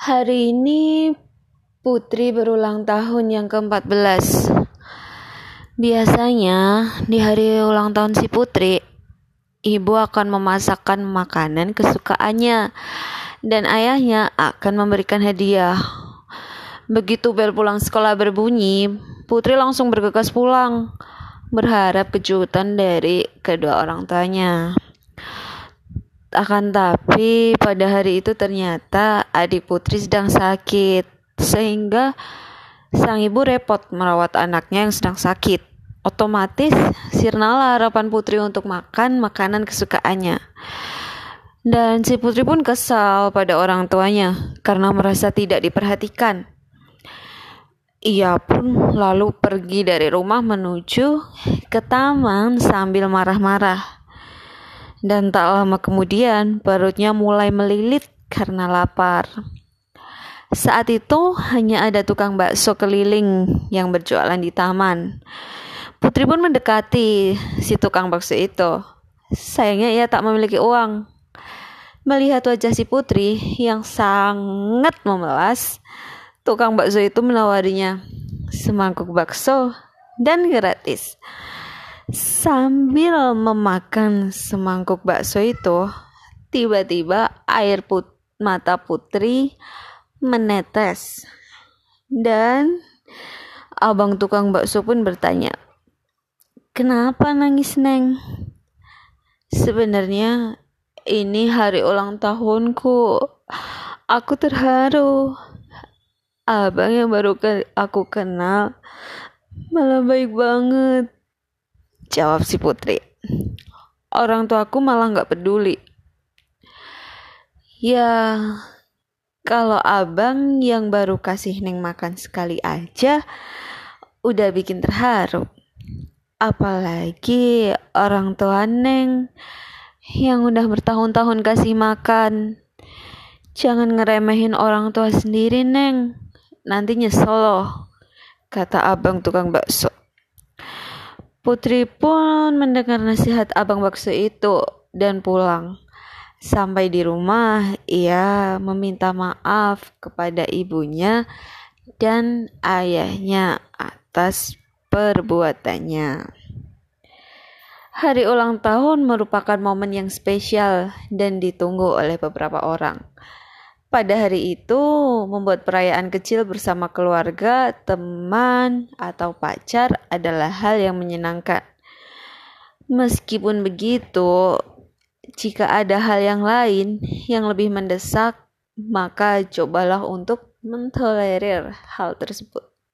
Hari ini Putri berulang tahun yang ke-14. Biasanya di hari ulang tahun si Putri, ibu akan memasakkan makanan kesukaannya dan ayahnya akan memberikan hadiah. Begitu bel pulang sekolah berbunyi, Putri langsung bergegas pulang, berharap kejutan dari kedua orang tuanya. Akan tapi pada hari itu ternyata adik putri sedang sakit sehingga sang ibu repot merawat anaknya yang sedang sakit. Otomatis sirnalah harapan putri untuk makan makanan kesukaannya. Dan si putri pun kesal pada orang tuanya karena merasa tidak diperhatikan. Ia pun lalu pergi dari rumah menuju ke taman sambil marah-marah. Dan tak lama kemudian perutnya mulai melilit karena lapar. Saat itu hanya ada tukang bakso keliling yang berjualan di taman. Putri pun mendekati si tukang bakso itu. Sayangnya ia tak memiliki uang. Melihat wajah si putri yang sangat memelas, tukang bakso itu menawarinya semangkuk bakso dan gratis. Sambil memakan semangkuk bakso itu, tiba-tiba air put mata putri menetes. Dan abang tukang bakso pun bertanya, "Kenapa nangis, Neng?" Sebenarnya ini hari ulang tahunku. Aku terharu. Abang yang baru aku kenal malah baik banget. Jawab si putri. Orang tuaku malah nggak peduli. Ya, kalau abang yang baru kasih Neng makan sekali aja udah bikin terharu. Apalagi orang tua Neng yang udah bertahun-tahun kasih makan. Jangan ngeremehin orang tua sendiri, Neng. Nanti nyesel loh, kata abang tukang bakso. Putri pun mendengar nasihat abang bakso itu dan pulang. Sampai di rumah, ia meminta maaf kepada ibunya dan ayahnya atas perbuatannya. Hari ulang tahun merupakan momen yang spesial dan ditunggu oleh beberapa orang pada hari itu membuat perayaan kecil bersama keluarga, teman, atau pacar adalah hal yang menyenangkan. Meskipun begitu, jika ada hal yang lain yang lebih mendesak, maka cobalah untuk mentolerir hal tersebut.